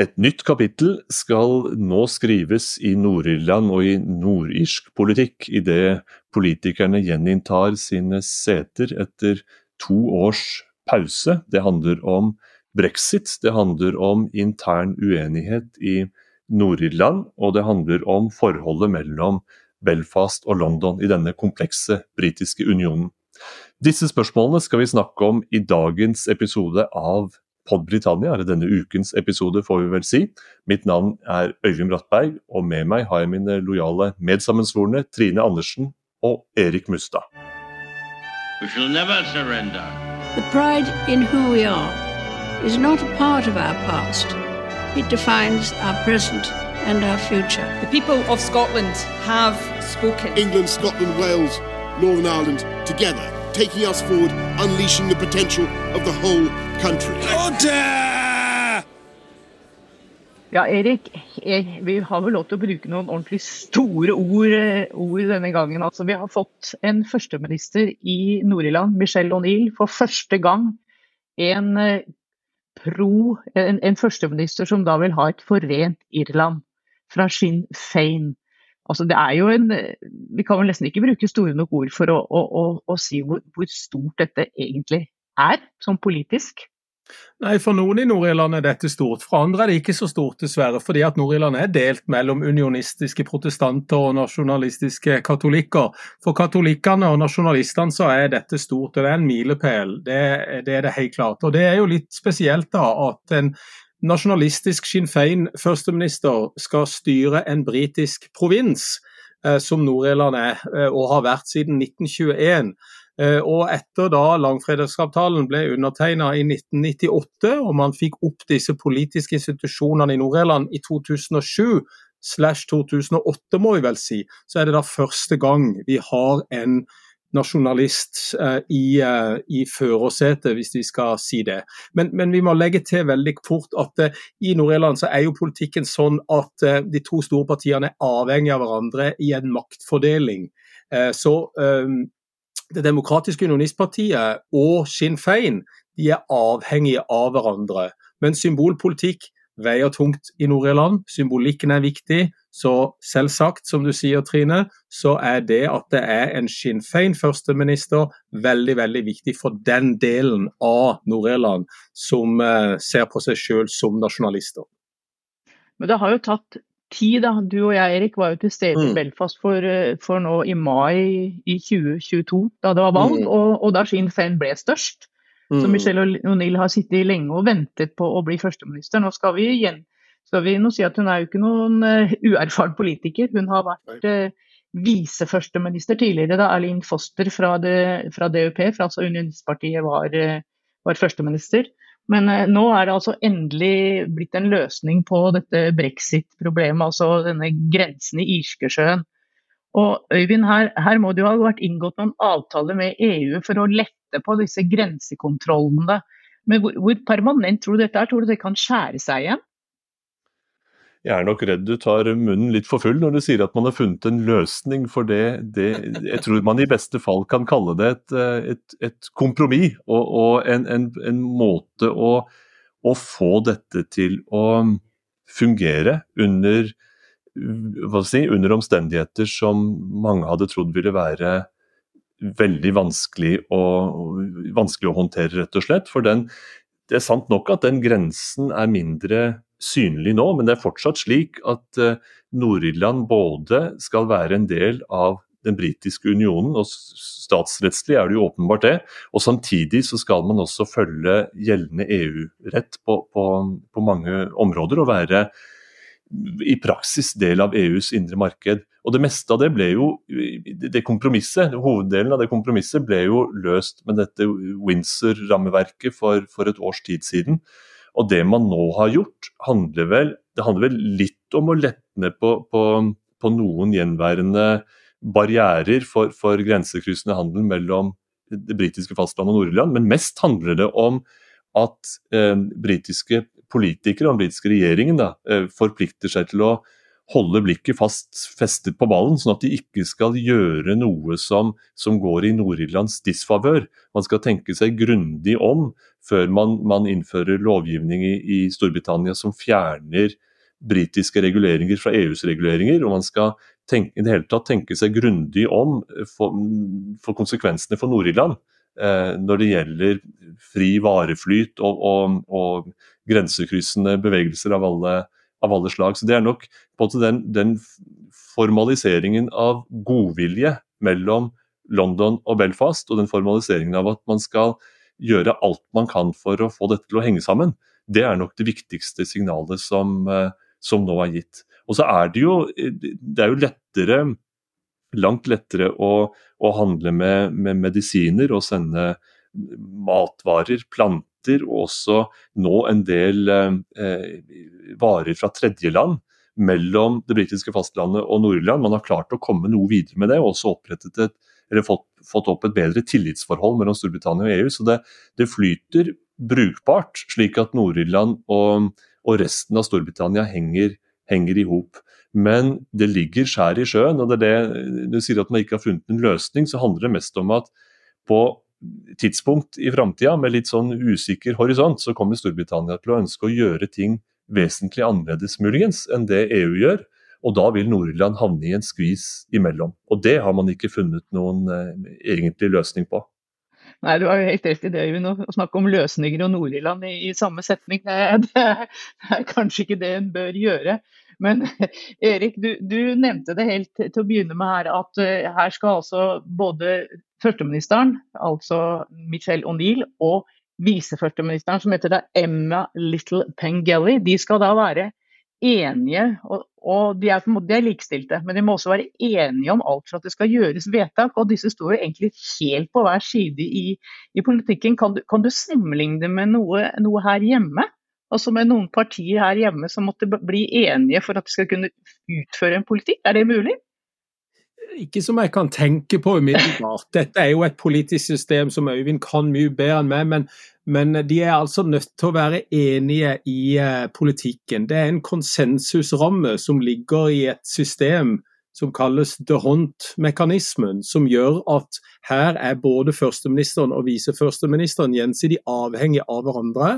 Et nytt kapittel skal nå skrives i Nord-Irland og i nordirsk politikk, idet politikerne gjeninntar sine seter etter to års pause. Det handler om brexit, det handler om intern uenighet i Nord-Irland, og det handler om forholdet mellom Belfast og London i denne komplekse britiske unionen. Disse spørsmålene skal vi snakke om i dagens episode av Pod Britannia, eller denne ukens episode, får vi vel si. Mitt navn er Øyvind Brattberg, og med meg har jeg mine lojale medsammensvorne Trine Andersen og Erik Mustad. We shall never surrender. The pride in who we are is not a part of our past. It defines our present and our future. The people of Scotland have spoken. England, Scotland, Wales, Northern Ireland together, taking us forward, unleashing the potential of the whole country. Ja, Erik, jeg, vi har vel lov til å bruke noen ordentlig store ord, eh, ord denne gangen. Altså, vi har fått en førsteminister i Nord-Irland, Michelle O'Neill, for første gang. En eh, pro, en, en førsteminister som da vil ha et forent Irland, fra Sinn Fein. Altså, det er jo en, vi kan vel nesten ikke bruke store nok ord for å, å, å, å si hvor, hvor stort dette egentlig er, sånn politisk. Nei, For noen i Nord-Irland er dette stort, for andre er det ikke så stort, dessverre. Fordi at Nord-Irland er delt mellom unionistiske protestanter og nasjonalistiske katolikker. For katolikkene og nasjonalistene så er dette stort, og det er en milepæl. Det, det, er det helt klart. Og det er jo litt spesielt da at en nasjonalistisk Sinn Fein-førsteminister skal styre en britisk provins, eh, som Nord-Irland er, eh, og har vært siden 1921. Eh, og etter da langfredagsavtalen ble undertegna i 1998, og man fikk opp disse politiske institusjonene i Nord-Irland i 2007, slash 2008 må vi vel si, så er det da første gang vi har en nasjonalist uh, i, uh, i førersetet, hvis vi skal si det. Men, men, vi må legge til veldig fort at uh, i Nord-Irland så er jo politikken sånn at de to store partiene er avhengig av hverandre i en maktfordeling. så det demokratiske unionistpartiet og Sinn Fein de er avhengige av hverandre. Men symbolpolitikk veier tungt i Nord-Irland. Symbolikken er viktig. Så selvsagt, som du sier Trine, så er det at det er en Sinn Fein førsteminister veldig veldig viktig for den delen av Nord-Irland som eh, ser på seg selv som nasjonalister. Men det har jo tatt tid. Da. Du og jeg Erik, var jo til stede i Mm. Belfast for, eh, for nå i mai i 2022, da det var valg, Mm. og, og da Sinn Fein ble størst. Så Mm. Michelle O'Neill har sittet lenge og ventet på å bli førsteminister. Nå skal vi igjen skal vi nå si at hun er jo ikke noen eh, uerfaren politiker. Hun har vært uh, viseførsteminister tidligere da Erlin Foster fra, det, fra DUP, fra altså Unionistpartiet, var, eh, var førsteminister. Men eh, nå er det altså endelig blitt en løsning på dette brexit-problemet, altså denne grensen i Irskesjøen. Og Øyvind, her, her må det jo ha vært inngått noen avtaler med EU for å lette på disse grensekontrollene. Men hvor, hvor permanent tror du dette er? Tror du det kan skjære seg igjen? Jeg er nok redd du tar munnen litt for full når du sier at man har funnet en løsning for det. det jeg tror man i beste fall kan kalle det et, eh, et, et kompromiss og, og en, en, en, måte å, å, få dette til å fungere under, si, under omstendigheter som mange hadde trodd ville være veldig vanskelig å, vanskelig å håndtere, rett og slett. For den, det er sant nok at den grensen er mindre synlig nå, men det er fortsatt slik at uh, Nord-Irland både skal være en del av den britiske unionen, og statsrettslig er det jo åpenbart det. Og samtidig så skal man også følge gjeldende EU-rett på, på, på, mange områder og være i praksis del av EUs indre marked. Og det meste av det ble jo det kompromisset, Hoveddelen av det kompromisset ble jo løst med dette Windsor-rammeverket for, for et års tid siden. Og det man nå har gjort, handler vel, det handler vel litt om å lette på, på, på, noen gjenværende barrierer for, for grensekryssende handel mellom det britiske fastlandet og Nord-Irland, men mest handler det om at eh, britiske politikere og den britiske regjeringen da, eh, forplikter seg til å holde blikket fast festet på ballen, sånn at de ikke skal gjøre noe som, som går i Nord-Irlands disfavør. Man skal tenke seg grundig om før man, man innfører lovgivning i, i, Storbritannia som fjerner britiske reguleringer fra EUs reguleringer. og man skal tenke, i det hele tatt tenke seg grundig om for, for konsekvensene for Nord-Irland eh, når det gjelder fri vareflyt og, og, og grensekryssende bevegelser av alle, av alle, slag. Så Det er nok den, den formaliseringen av godvilje mellom London og Belfast, og den formaliseringen av at man skal gjøre alt man kan for å få dette til å henge sammen, det er nok det viktigste signalet som, eh, som nå er gitt. Og så er det jo, det er jo lettere, langt lettere å, å handle med, med, medisiner og sende matvarer, planter og også nå en del eh, varer fra tredjeland mellom det britiske fastlandet og Nord-Irland. Man har klart å komme noe videre med det, og også et, eller fått, fått, opp et bedre tillitsforhold mellom Storbritannia og EU. Så det, det flyter brukbart, slik at Nord-Irland og, og, resten av Storbritannia henger, henger i hop. Men det ligger skjær i sjøen. og det er det Du sier at man ikke har funnet en løsning, så handler det mest om at på tidspunkt i framtida, med litt sånn usikker horisont, så kommer Storbritannia til å ønske å gjøre ting vesentlig annerledes muligens enn det EU gjør. Og da vil Nord-Irland havne i en skvis imellom. Og det har man ikke funnet noen eh, egentlig løsning på. Nei, du har jo helt rett i det, Øyvind. Å snakke om løsninger og Nord-Irland i, i, samme setning, det, det, det, er kanskje ikke det en bør gjøre. Men Erik, du, du, nevnte det helt til å begynne med her, at uh, her skal altså både førsteministeren, altså Michelle O'Neill, og viseførsteministeren, som heter da Emma Little Pengelly, de skal da være enige, og, og de, er, de er likestilte, men de må også være enige om alt for at det skal gjøres vedtak. og Disse står jo egentlig helt på hver side i, i politikken. Kan du, kan du, sammenligne med noe, noe, her hjemme? Altså med noen partier her hjemme som måtte bli enige for at de skal kunne utføre en politikk? Er det mulig? Ikke som jeg kan tenke på umiddelbart. Dette er jo et politisk system som Øyvind kan mye bedre enn meg, men, men de er altså nødt til å være enige i uh, politikken. Det er en konsensusramme som ligger i et system som kalles the hunt-mekanismen, som gjør at her er både førsteministeren og viseførsteministeren gjensidig avhengig av hverandre.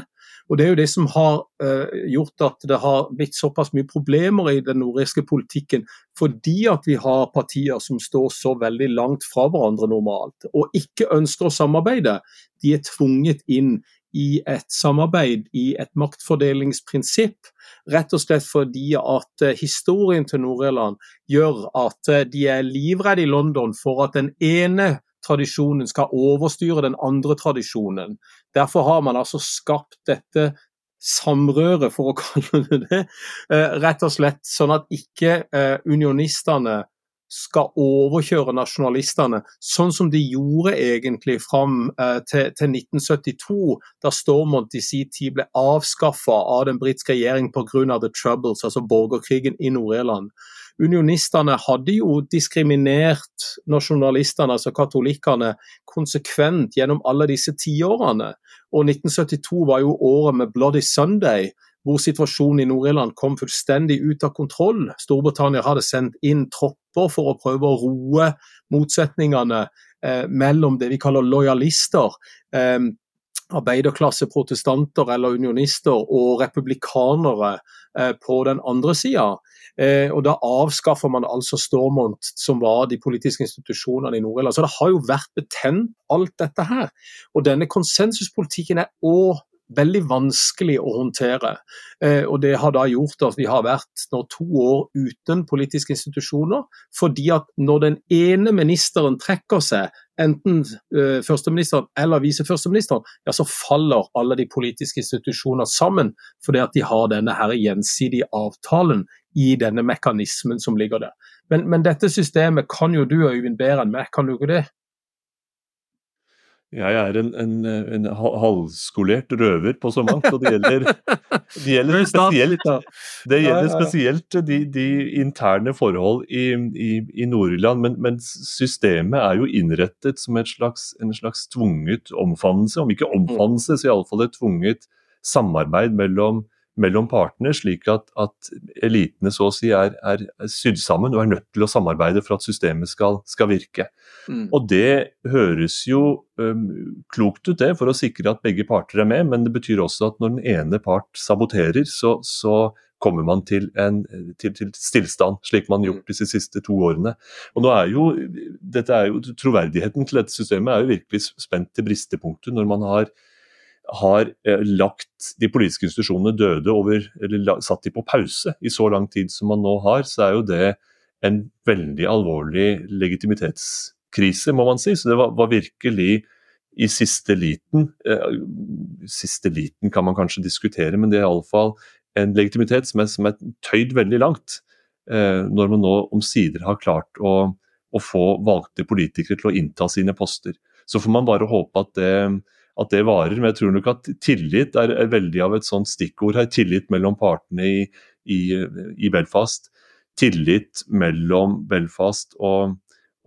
Og Det er jo det som har uh, gjort at det har blitt såpass mye problemer i den nordiske politikken, fordi at vi har partier som står så veldig langt fra hverandre normalt, og ikke ønsker å samarbeide. De er tvunget inn i et samarbeid, i et maktfordelingsprinsipp. Rett og slett fordi at uh, historien til Nord-Irland gjør at uh, de er livredde i London for at den ene tradisjonen skal overstyre den andre tradisjonen. Derfor har man altså skapt dette samrøret, for å kalle det det, eh, rett og slett sånn at ikke eh, unionistene skal overkjøre nasjonalistene, sånn som de gjorde egentlig fram eh, til, til, 1972, da Stormont i sin tid ble avskaffa av den britiske regjeringen pga. The Troubles, altså borgerkrigen i Nord-Irland. Unionistene hadde jo diskriminert nasjonalistene, altså katolikkene, konsekvent gjennom alle disse tiårene. Og 1972 var jo året med Bloody Sunday, hvor situasjonen i Nord-Irland kom fullstendig ut av kontroll. Storbritannia hadde sendt inn tropper for å prøve å roe motsetningene eh, mellom det vi kaller lojalister. Eh, arbeiderklasseprotestanter eller unionister og republikanere eh, på den andre sida. Eh, og Da avskaffer man altså Stormont, som var de politiske institusjonene i Nord-Irland. Så det har jo vært betent, alt dette her. Og denne konsensuspolitikken er òg veldig vanskelig å håndtere. Eh, og Det har da gjort at vi har vært nå to år uten politiske institusjoner. Fordi at når den ene ministeren trekker seg, enten uh, førsteministeren eller viseførsteministeren, ja, så faller alle de politiske institusjoner sammen. Fordi at de har denne her gjensidige avtalen i denne mekanismen som ligger der. Men, men dette systemet kan jo du Øyvind bedre enn meg, kan du ikke det? Jeg er en, en, en halvskolert røver på så mangt, og det gjelder, det gjelder spesielt, det gjelder spesielt de, de interne forhold i, i, i Nord-Irland. Men, men, systemet er jo innrettet som slags, en slags tvunget omfavnelse, om ikke omfavnelse, så iallfall et tvunget samarbeid mellom mellom partene, slik at, at elitene så å si er, er, sydd sammen og er nødt til å samarbeide for at systemet skal, skal virke. Mm. Og Det høres jo um, klokt ut, det, for å sikre at begge parter er med, men det betyr også at når den ene part saboterer, så, så kommer man til, en, til, til, stillstand, slik man har gjort disse siste to årene. Og nå er jo, dette er jo, Troverdigheten til dette systemet er jo virkelig spent til bristepunktet når man har har eh, lagt de politiske institusjonene døde over, eller satt de på pause i så lang tid som man nå har, så er jo det en veldig alvorlig legitimitetskrise, må man si. Så det var, var virkelig i siste liten eh, Siste liten kan man kanskje diskutere, men det er iallfall en legitimitet som er, som er tøyd veldig langt. Eh, når man nå omsider har klart å, å få valgte politikere til å innta sine poster. Så får man bare håpe at det at det varer. Men jeg tror nok at tillit er, veldig av et sånt stikkord her. Tillit mellom partene i, i, i Belfast. Tillit mellom Belfast og,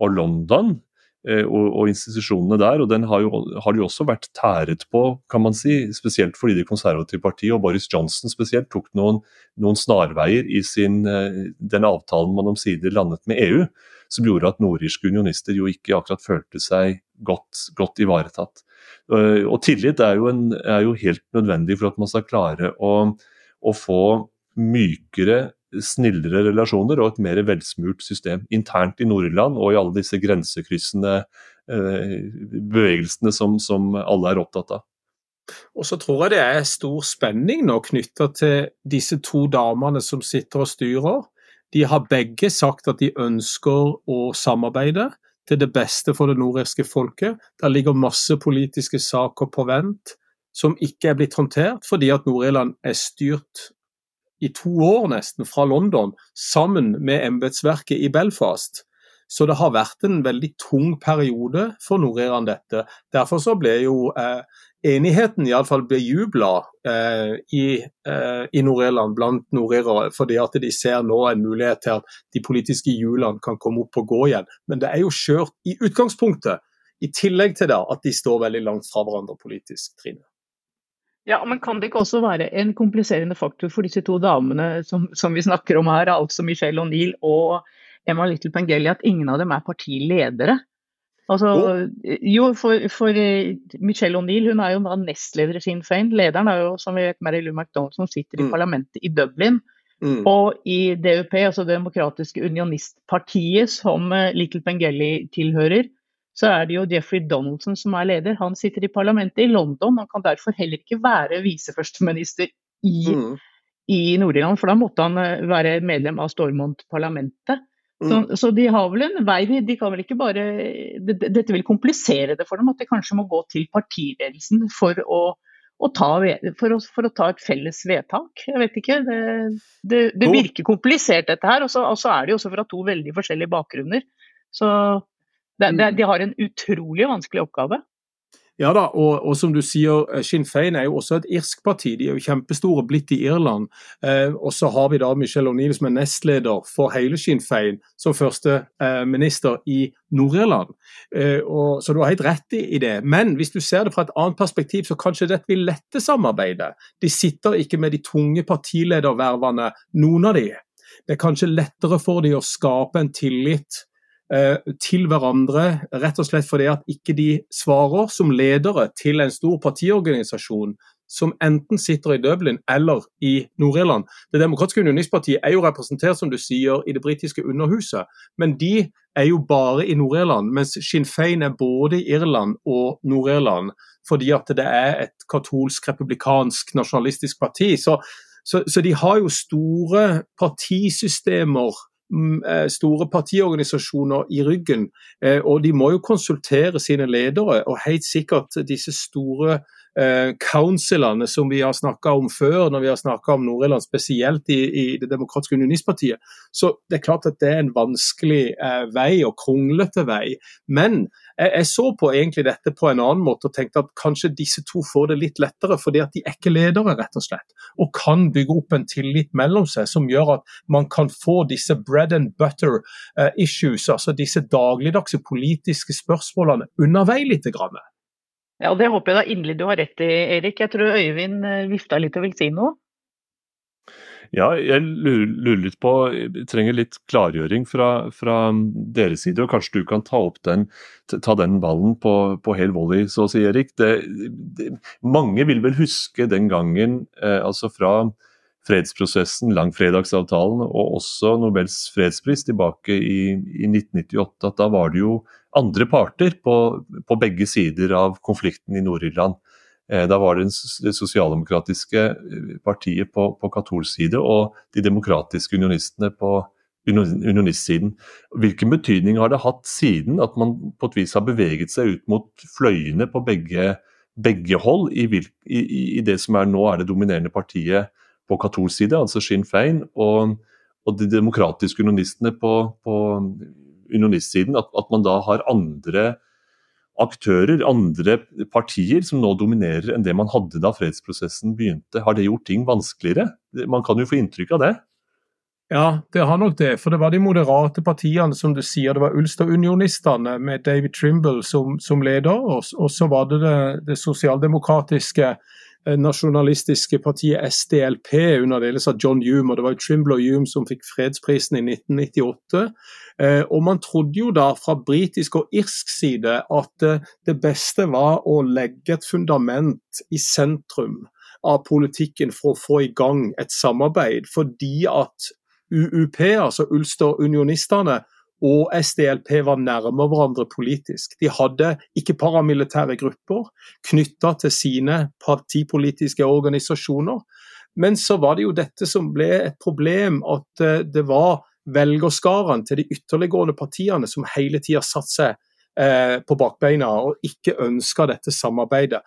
og London eh, og, og, institusjonene der. og Den har jo, har jo også vært tæret på, kan man si. Spesielt fordi Det konservative partiet og Boris Johnson spesielt tok noen, noen snarveier i sin, eh, den avtalen man omsider landet med EU. Som gjorde at nordirske unionister jo ikke akkurat følte seg godt, godt ivaretatt. Eh, og tillit er jo, en, er jo, helt nødvendig for at man skal klare å, å, få mykere, snillere relasjoner og et mer velsmurt system internt i Nord-Irland og i alle disse grensekryssende eh, bevegelsene som, som alle er opptatt av. Og så tror jeg det er stor spenning nå knytta til disse to damene som sitter og styrer. De har begge sagt at de ønsker å samarbeide til det beste for det nordirske folket. Der ligger masse politiske saker på vent som ikke er blitt håndtert, fordi at Nord-Irland er styrt i to år nesten fra London sammen med embetsverket i Belfast. Så det har vært en veldig tung periode for Nord-Iran, dette. Derfor så ble jo eh, enigheten iallfall bejubla eh, i, eh, i Nord-Irland blant nordirere, fordi at de ser nå en mulighet til at de politiske hjulene kan komme opp og gå igjen. Men det er jo skjørt i utgangspunktet, i tillegg til det at de står veldig langt fra hverandre politisk, Trine. Ja, men Kan det ikke også være en kompliserende faktor for disse to damene som, som vi snakker om her, altså Michelle O'Neill og Emma Little Pengelli, at ingen av dem er partiledere? Altså, jo, for, for eh, Michelle O'Neill hun er jo da nestleder i Sinn Fein. Lederen er jo som vi vet Mary Lou MacDonald som sitter i mm. parlamentet i Dublin. Mm. Og i DUP, altså Det demokratiske unionistpartiet som uh, Little Pengelli tilhører, så er det jo Jeffrey Donaldson som er leder. Han sitter i parlamentet i London. Han kan derfor heller ikke være viseførsteminister i, mm. i Nord-Irland, for da måtte han uh, være medlem av Stormont-parlamentet. Så, mm. så, de har vel en vei, de, de kan vel ikke bare det, Dette vil komplisere det for dem, at de kanskje må gå til partiledelsen for å, å ta, for, å, for å, ta, et felles vedtak. Jeg vet ikke. Det, det, det virker komplisert dette her. Og så, og så, er de også fra to veldig forskjellige bakgrunner. Så de har en utrolig vanskelig oppgave. Ja da, og, og, som du sier, eh, Sinn Fein er jo også et irsk parti. De er jo kjempestore, blitt i Irland. Eh, og så har vi da Michelle O'Neill som er nestleder for hele Sinn Fein som første eh, minister i Nord-Irland. Eh, så du har helt rett i, i, det. Men hvis du ser det fra et annet perspektiv, så kanskje dette vil lette samarbeidet. De sitter ikke med de tunge partiledervervene, noen av de. Det er kanskje lettere for de å skape en tillit til hverandre, rett og slett fordi at ikke de svarer som ledere til en stor partiorganisasjon som enten sitter i Dublin eller i Nord-Irland. Det demokratiske unionistpartiet er jo representert som du sier, i det britiske underhuset, men de er jo bare i Nord-Irland, mens Sinn Fein er både i Irland og Nord-Irland, fordi at det er et katolsk, republikansk, nasjonalistisk parti. Så, så, så de har jo store partisystemer eh, store partiorganisasjoner i ryggen. Eh, og de må jo konsultere sine ledere, og helt sikkert disse store eh, councilene som vi har snakka om før, når vi har snakka om Nord-Irland, spesielt i, i, Det demokratiske unionistpartiet. Så det er klart at det er en vanskelig eh, vei, og kronglete vei. Men jeg, jeg, så på egentlig dette på en annen måte og tenkte at kanskje disse to får det litt lettere, fordi at de er ikke ledere, rett og slett. Og kan bygge opp en tillit mellom seg som gjør at man kan få disse bread and butter eh, issues, altså disse dagligdagse politiske spørsmålene, unna vei litt. Grann. Ja, Det håper jeg da inderlig du har rett i, Erik. Jeg tror Øyvind eh, vifta litt og vil si noe? Ja, jeg lurer, litt på, jeg trenger litt klargjøring fra, fra, deres side. og Kanskje du kan ta opp den, ta den ballen på, på hel volley, så å si, Erik. Det, det, mange vil vel huske den gangen, eh, altså fra fredsprosessen, langfredagsavtalen og også Nobels fredspris tilbake i, i 1998, at da var det jo andre parter på, på begge sider av konflikten i Nord-Irland. Eh, da var det det sosialdemokratiske eh, partiet på, på katolsk side og de demokratiske unionistene på unionistsiden. Hvilken betydning har det hatt siden at man på et vis har beveget seg ut mot fløyene på begge, begge hold, i, i, i, det som er nå er det dominerende partiet på katolsk side, altså Sinn Fein, og, og de demokratiske unionistene på, på unionistsiden? At, at man da har andre aktører, andre partier, som nå dominerer enn det man hadde da fredsprosessen begynte. Har det gjort ting vanskeligere? Man kan jo få inntrykk av det? Ja, det har nok det. For det var de moderate partiene, som du sier. Det var Ulster-unionistene med David Trimble som, som leder, og, så var det det, det sosialdemokratiske nasjonalistiske partiet SDLP under ledelse av John Hume. og Det var jo Trimble og Hume som fikk fredsprisen i 1998. Eh, og Man trodde jo da fra britisk og irsk side at eh, det beste var å legge et fundament i sentrum av politikken for å få i gang et samarbeid, fordi at UUP, altså Ulster-unionistene, og SDLP var nærmere hverandre politisk. De hadde ikke paramilitære grupper knytta til sine partipolitiske organisasjoner. Men så var det jo dette som ble et problem, at eh, det var velgerskaren til de ytterliggående partiene som hele tida satte seg eh, på bakbeina og ikke ønska dette samarbeidet.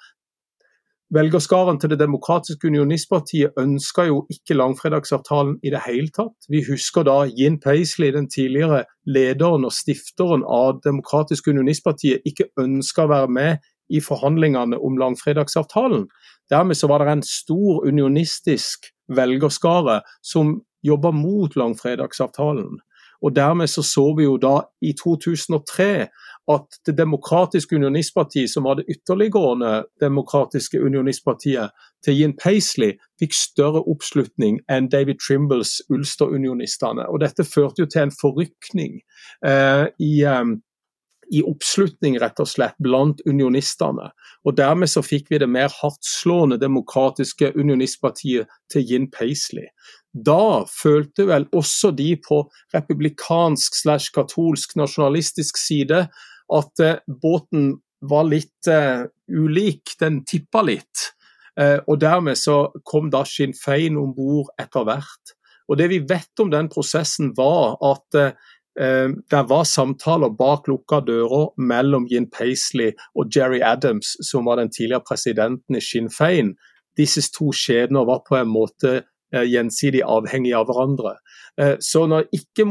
Velgerskaren til Det demokratiske unionistpartiet ønska jo ikke langfredagsavtalen i det hele tatt. Vi husker da Yin Paisley, den tidligere lederen og stifteren av demokratiske unionistpartiet, ikke ønska å være med i forhandlingene om langfredagsavtalen. Dermed så var det en stor unionistisk velgerskare som jobba mot langfredagsavtalen. Og Dermed så, så vi jo da i 2003 at Det demokratiske unionistpartiet, som var det ytterliggående demokratiske unionistpartiet til Yin Paisley, fikk større oppslutning enn David Trimbles Ulster-unionistene. Og Dette førte jo til en forrykning eh, i, eh, i oppslutning rett og slett blant unionistene. Og Dermed så fikk vi det mer hardtslående demokratiske unionistpartiet til Yin Paisley. Da følte vel også de på republikansk slash katolsk nasjonalistisk side at eh, båten var litt uh, ulik, den tippa litt. Uh, og dermed så kom da Sinn Fein om bord etter hvert. Og Det vi vet om den prosessen var at det var samtaler bak lukka dører mellom Yin Paisley og Jerry Adams, som var den tidligere presidenten i Sinn Fein. Disse to skjebner var på en måte gjensidig avhengige av hverandre. Så når ikke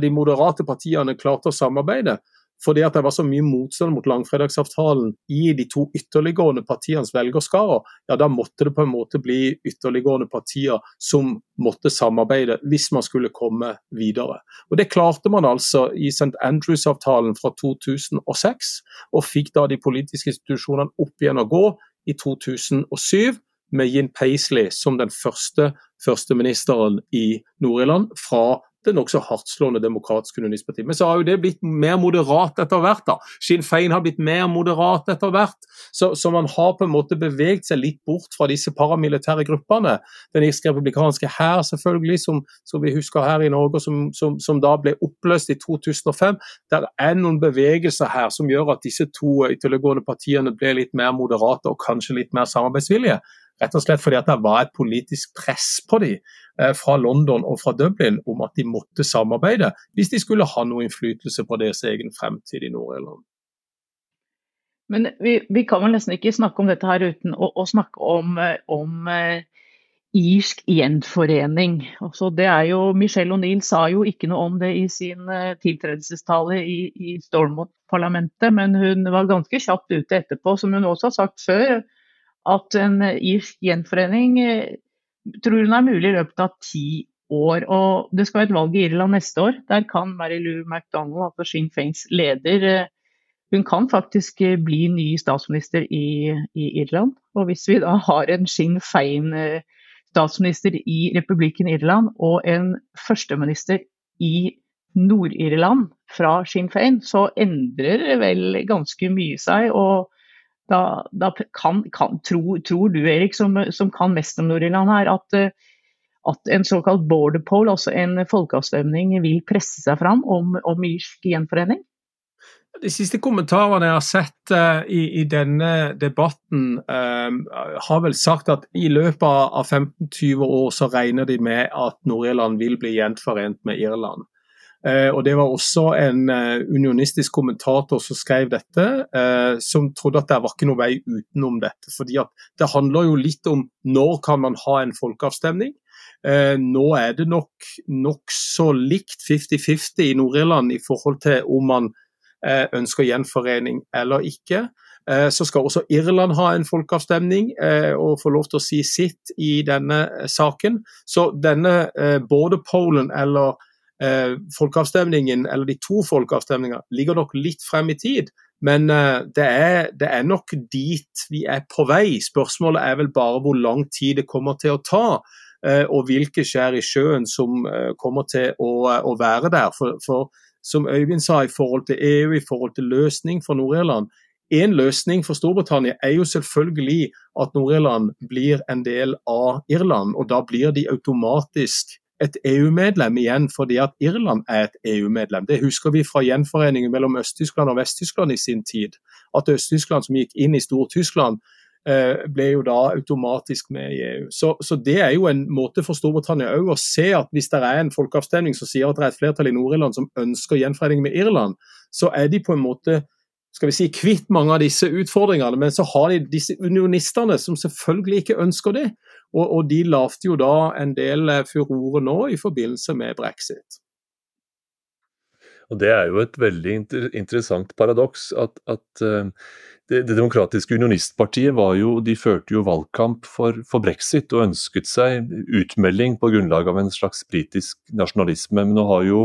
de moderate partiene klarte å samarbeide, fordi at det var så mye motstand mot langfredagsavtalen i de to ytterliggående partienes velgerskarer, ja da måtte det på en måte bli ytterliggående partier som måtte samarbeide hvis man skulle komme videre. Og Det klarte man altså i St. Andrews-avtalen fra 2006, og fikk da de politiske institusjonene opp igjen å gå i 2007 med Yin Paisley som den første førsteministeren i Nord-Irland fra det nokså hardtslående demokratiske unionistpartiet. Men så har jo det blitt mer moderat etter hvert. da. Sinn Fein har blitt mer moderat etter hvert. Så, så, man har på en måte beveget seg litt bort fra disse paramilitære gruppene. Den irske republikanske hær, selvfølgelig, som, som, vi husker her i Norge, som, som, som, da ble oppløst i 2005. Der er noen bevegelser her som gjør at disse to ytterliggående partiene ble litt mer moderate og kanskje litt mer samarbeidsvillige. Rett og slett fordi at det var et politisk press på dem eh, fra London og fra Dublin om at de måtte samarbeide hvis de skulle ha noe innflytelse på deres egen fremtid i Nord-Irland. Men vi, vi, kan vel nesten ikke snakke om dette her uten å, å snakke om, eh, om eh, irsk gjenforening. Altså, det er jo, Michelle O'Neill sa jo ikke noe om det i sin eh, tiltredelsestale i, i Stormont-parlamentet, men hun var ganske kjapt ute etterpå, som hun også har sagt før, at en irsk gjenforening eh, tror hun er mulig i løpet av ti år. Og det skal være et valg i Irland neste år. Der kan Mary Lou MacDonald, altså Sinn Feins leder, eh, hun kan faktisk eh, bli ny statsminister i, i, Irland. Og hvis vi da har en Sinn Fein statsminister i republikken Irland og en førsteminister i Nord-Irland fra Sinn Fein, så endrer vel ganske mye seg. og da, da kan, kan, tror, tror du, Erik, som, som kan mest om Nord-Irland her, at, at, en såkalt border poll, altså en folkeavstemning, vil presse seg fram om, om irsk gjenforening? De siste kommentarene jeg har sett uh, i, i, denne debatten, uh, har vel sagt at i løpet av 15-20 år så regner de med at Nord-Irland vil bli gjenforent med Irland. Uh, og Det var også en unionistisk kommentator som skrev dette, som trodde at det var ikke noe vei utenom dette. fordi Det handler jo litt om når kan man ha en folkeavstemning. nå er det nok nokså likt 50-50 i Nord-Irland i forhold til om man Eh, ønsker gjenforening eller ikke. Eh, så skal også Irland ha en folkeavstemning eh, og få lov til å si sitt i denne saken. Så denne border-polen eller folkeavstemningen, eller de to folkeavstemningene, ligger nok litt frem i tid. Men det er, det er, nok dit vi er på vei. Spørsmålet er vel bare hvor lang tid det kommer til å ta. Og hvilke skjær i sjøen som kommer til å, å være der. For, for som Øyvind sa, i forhold til EU, i forhold til løsning for Nord-Irland. En løsning for Storbritannia er jo selvfølgelig at Nord-Irland blir en del av Irland. og Da blir de automatisk et EU-medlem igjen, fordi at Irland er et EU-medlem. Det husker vi fra gjenforeningen mellom Øst-Tyskland og Vest-Tyskland i sin tid. At Øst-Tyskland som gikk inn i Stor-Tyskland, Eh, ble jo da automatisk med i EU. Så, så Det er jo en måte for Storbritannia å se at hvis det er en folkeavstemning som sier at det er et flertall i Nord-Irland som ønsker gjenforening med Irland, så er de på en måte skal vi si, kvitt mange av disse utfordringene. Men så har de disse unionistene som selvfølgelig ikke ønsker det. Og, og de lagde jo da en del eh, furore nå i forbindelse med brexit. Og Det er jo et veldig interessant paradoks at, at uh, det, det, demokratiske unionistpartiet var jo, de førte jo valgkamp for, for, brexit og ønsket seg utmelding på grunnlag av en slags britisk nasjonalisme. Men nå har jo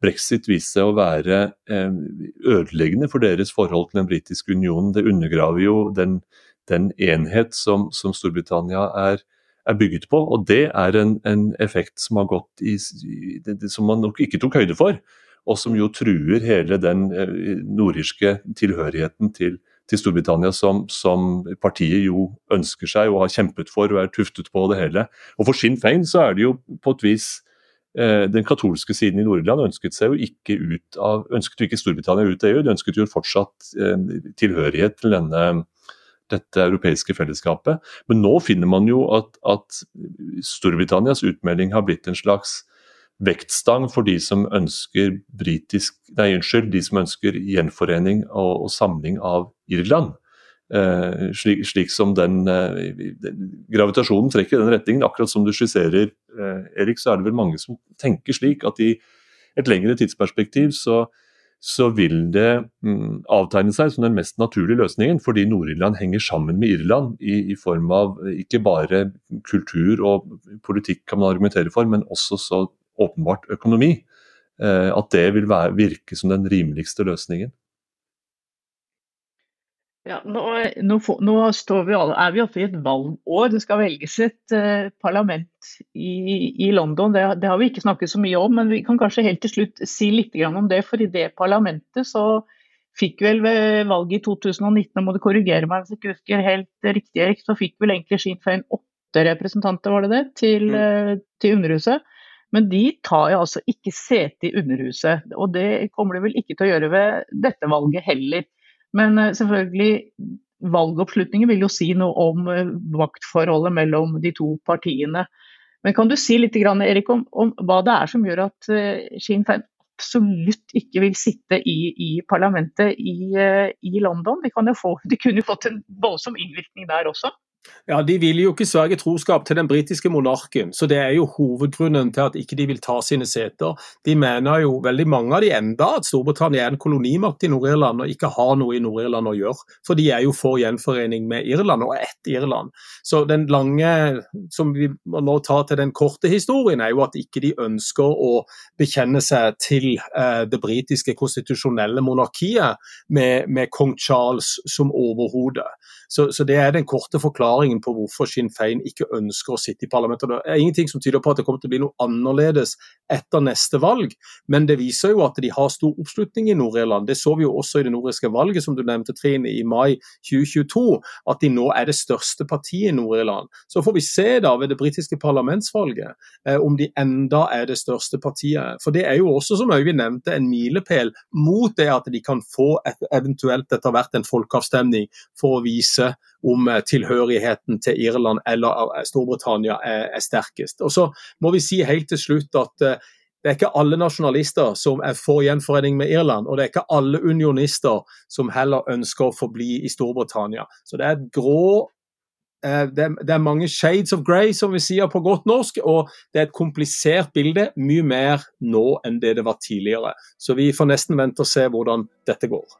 brexit vist seg å være uh, ødeleggende for deres forhold til den britiske unionen. Det undergraver jo den, den enhet som, som Storbritannia er, er, bygget på. Og det er en, en effekt som i, som man nok ikke tok høyde for. Og som jo truer hele den eh, nordirske tilhørigheten til, til Storbritannia som, som, partiet jo ønsker seg og har kjempet for og er tuftet på det hele. Og For Sinn Fein så er det jo på et vis eh, den katolske siden i Nord-Irland ønsket seg jo ikke ut av, ønsket jo ikke Storbritannia ut av EU, de ønsket jo fortsatt eh, tilhørighet til denne, dette europeiske fellesskapet. Men nå finner man jo at, at Storbritannias utmelding har blitt en slags vektstang for de som ønsker britisk, nei, unnskyld, de som ønsker gjenforening og, og samling av Irland. Eh, slik, slik, som den, eh, gravitasjonen trekker i den retningen. Akkurat som du skisserer, eh, Erik, så er det vel mange som tenker slik at i et lengre tidsperspektiv så, så vil det mm, avtegne seg som den mest naturlige løsningen, fordi Nord-Irland henger sammen med Irland i, i, form av ikke bare kultur og politikk kan man argumentere for, men også så åpenbart økonomi, eh, at det vil være, virke som den rimeligste løsningen. Ja, nå, nå, nå vi alle, er vi oppe i et valgår. Det skal velges et eh, parlament i, i London. Det, det, har vi ikke snakket så mye om, men vi kan kanskje helt til slutt si litt om det. For i det parlamentet så fikk vel ved valget i 2019, nå må du korrigere meg hvis jeg ikke husker helt riktig, Erik, så fikk vel egentlig Sinn Fein åtte representanter, var det det, til, mm. uh, til Underhuset. Men de tar jo altså ikke sete i Underhuset, og det kommer de vel ikke til å gjøre ved dette valget heller. Men eh, selvfølgelig, valgoppslutningen vil jo si noe om eh, maktforholdet mellom de to partiene. Men kan du si litt Erik, om, om hva det er som gjør at uh, Sinn Féin absolutt ikke vil sitte i, i parlamentet i, i London? De, få, de, kunne jo fått en voldsom innvirkning der også. Ja, De vil jo ikke sverge troskap til den britiske monarken, så det er jo hovedgrunnen til at ikke de vil ta sine seter. De mener jo, veldig mange av de enda, at Storbritannia er en kolonimakt i Nord-Irland og ikke har noe i Nord-Irland å gjøre. For de er jo for gjenforening med Irland og ett Irland. Så den lange, som vi nå tar til den korte historien, er jo at ikke de ønsker å bekjenne seg til eh, det britiske konstitusjonelle monarkiet med, med kong Charles som overhode. Så, så det er den korte forklaringen på hvorfor Sinn Fein ikke ønsker å sitte i parlamentet. Det er ingenting som tyder på at det kommer til å bli noe annerledes etter neste valg, men det viser jo at de har stor oppslutning i Nord-Irland. Det så vi jo også i det nordiske valget, som du nevnte, Trine, i mai 2022, at de nå er det største partiet i Nord-Irland. Så får vi se da ved det britiske parlamentsvalget eh, om de enda er det største partiet. For det er jo også, som Øyvind nevnte, en milepæl mot det at de kan få et, eventuelt etter hvert en folkeavstemning for å vise om eh, tilhørigheten til Irland eller eh, Storbritannia er, er sterkest. Og så må vi si helt til slutt at det er ikke alle nasjonalister som er for gjenforening med Irland, og det er ikke alle unionister som heller ønsker å forbli i Storbritannia. Så det er et grå det er, det er, mange shades of grey, som vi sier på godt norsk, og det er et komplisert bilde. Mye mer nå enn det det var tidligere. Så vi får nesten vente og se hvordan dette går.